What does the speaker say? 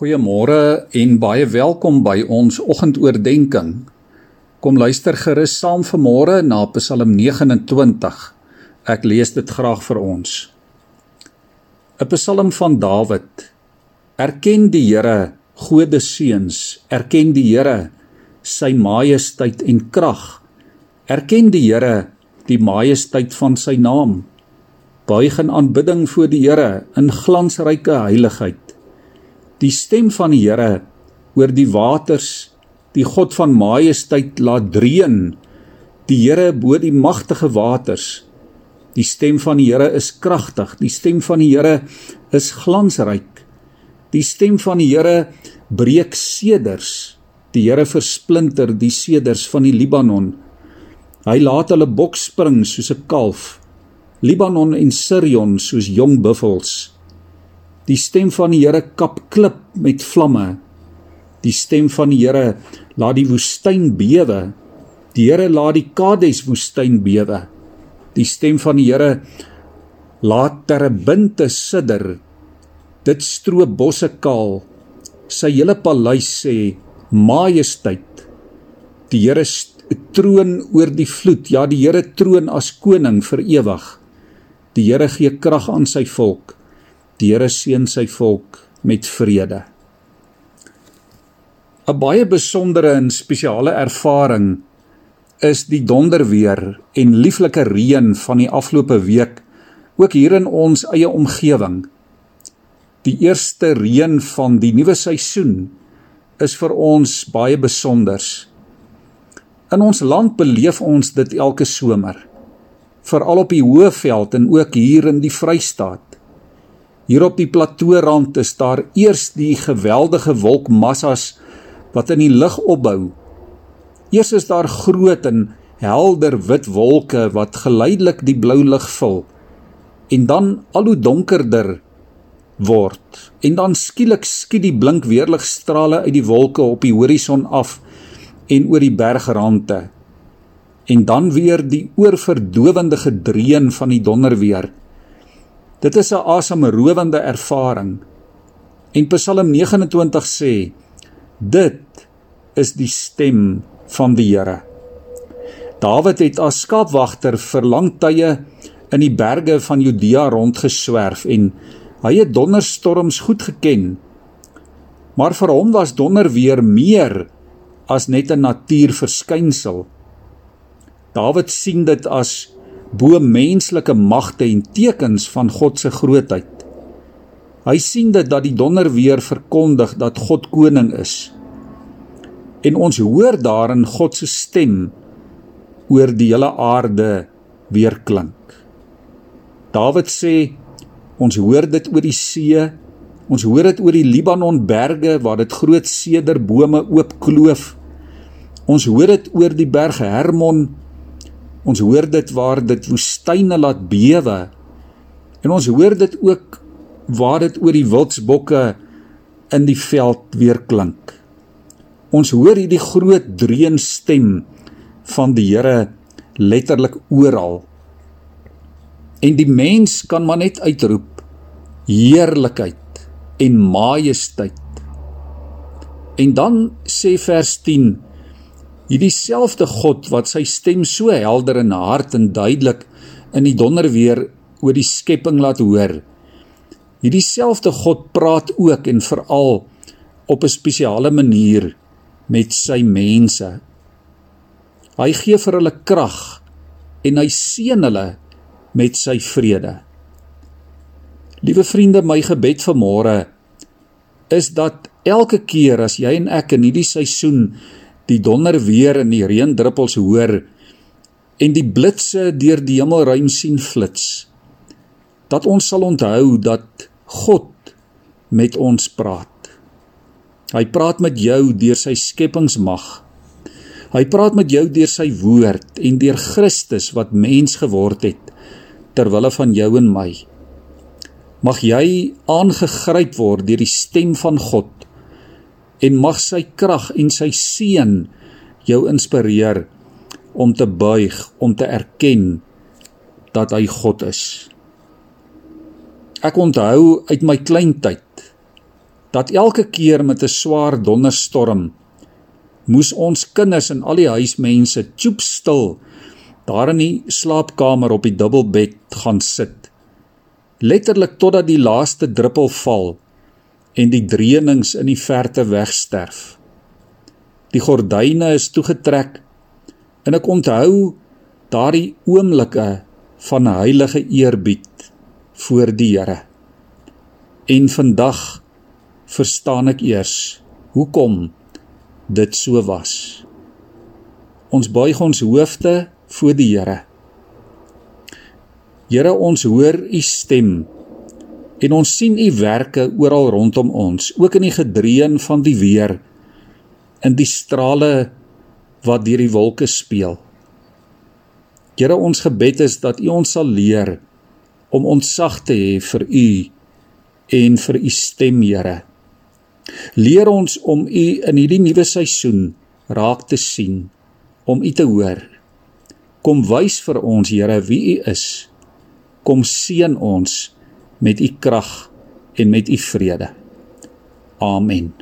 Goeiemôre en baie welkom by ons oggendoordenkings. Kom luister gerus saam vanmôre na Psalm 29. Ek lees dit graag vir ons. 'n Psalm van Dawid. Erken die Here, gode seuns, erken die Here, sy majesteit en krag. Erken die Here, die majesteit van sy naam. Buig in aanbidding voor die Here in glansryke heiligheid die stem van die Here oor die waters, die God van majesteit laat dreun, die Here bo die magtige waters. Die stem van die Here is kragtig, die stem van die Here is glansryk. Die stem van die Here breek seders. Die Here versplinter die seders van die Libanon. Hy laat hulle bok spring soos 'n kalf. Libanon en Sirion soos jong buffels. Die stem van die Here kap klip met vlamme. Die stem van die Here laat die woestyn bewe. Die Here laat die Kades woestyn bewe. Die stem van die Here laat terebinte sidder. Dit stroop bosse kaal. Sy hele paleis sê majesteit. Die Here troon oor die vloed. Ja, die Here troon as koning vir ewig. Die Here gee krag aan sy volk. Die Here seën sy volk met vrede. 'n Baie besondere en spesiale ervaring is die donderweer en lieflike reën van die afgelope week ook hier in ons eie omgewing. Die eerste reën van die nuwe seisoen is vir ons baie besonders. In ons land beleef ons dit elke somer, veral op die Hoëveld en ook hier in die Vrystaat. Hier op die platoorand is daar eers die geweldige wolkmassas wat in die lug opbou. Eers is daar groot en helder wit wolke wat geleidelik die blou lug vul en dan al hoe donkerder word. En dan skielik skiet die blink weerligstrale uit die wolke op die horison af en oor die bergrande. En dan weer die oorverdowende gedreun van die donderweer Dit is 'n asemrowende ervaring. En Psalm 29 sê: Dit is die stem van die Here. Dawid het as skaapwagter vir lang tye in die berge van Judea rondgeswerf en hy het donderstorms goed geken. Maar vir hom was donder weer meer as net 'n natuurverskynsel. Dawid sien dit as bo menslike magte en tekens van God se grootheid. Hy sien dit dat die donder weer verkondig dat God koning is. En ons hoor daarin God se stem oor die hele aarde weer klink. Dawid sê ons hoor dit oor die see, ons hoor dit oor die Libanon berge waar dit groot sederbome oopkloof. Ons hoor dit oor die berg Hermon Ons hoor dit waar dit woestyne laat bewe. En ons hoor dit ook waar dit oor die wildsbokke in die veld weer klink. Ons hoor hierdie groot dreun stem van die Here letterlik oral. En die mens kan maar net uitroep heerlikheid en majesteit. En dan sê vers Hierdie selfde God wat sy stem so helder en hard en duidelik in die donderweer oor die skepping laat hoor. Hierdie selfde God praat ook en veral op 'n spesiale manier met sy mense. Hy gee vir hulle krag en hy seën hulle met sy vrede. Liewe vriende, my gebed vir môre is dat elke keer as jy en ek in hierdie seisoen die donder weer en die reendruppels hoor en die blitse deur die hemelruim sien flits dat ons sal onthou dat God met ons praat. Hy praat met jou deur sy skepingsmag. Hy praat met jou deur sy woord en deur Christus wat mens geword het ter wille van jou en my. Mag jy aangegryp word deur die stem van God en mag sy krag en sy seën jou inspireer om te buig, om te erken dat hy God is. Ek onthou uit my kleintyd dat elke keer met 'n swaar donderstorm moes ons kinders en al die huismense choop stil daar in die slaapkamer op die dubbelbed gaan sit letterlik totdat die laaste druppel val en die dreenings in die verte wegsterf die gordyne is toegetrek en ek onthou daardie oomblikke van heilige eerbied voor die Here. En vandag verstaan ek eers hoekom dit so was. Ons buig ons hoofde voor die Here. Here, ons hoor u stem en ons sien u werke oral rondom ons, ook in die gedreun van die weer, in die strale wat deur die wolke speel. Here ons gebed is dat U ons sal leer om ontsag te hê vir U en vir U stem, Here. Leer ons om U in hierdie nuwe seisoen raak te sien, om U te hoor. Kom wys vir ons, Here, wie U is. Kom seën ons met U krag en met U vrede. Amen.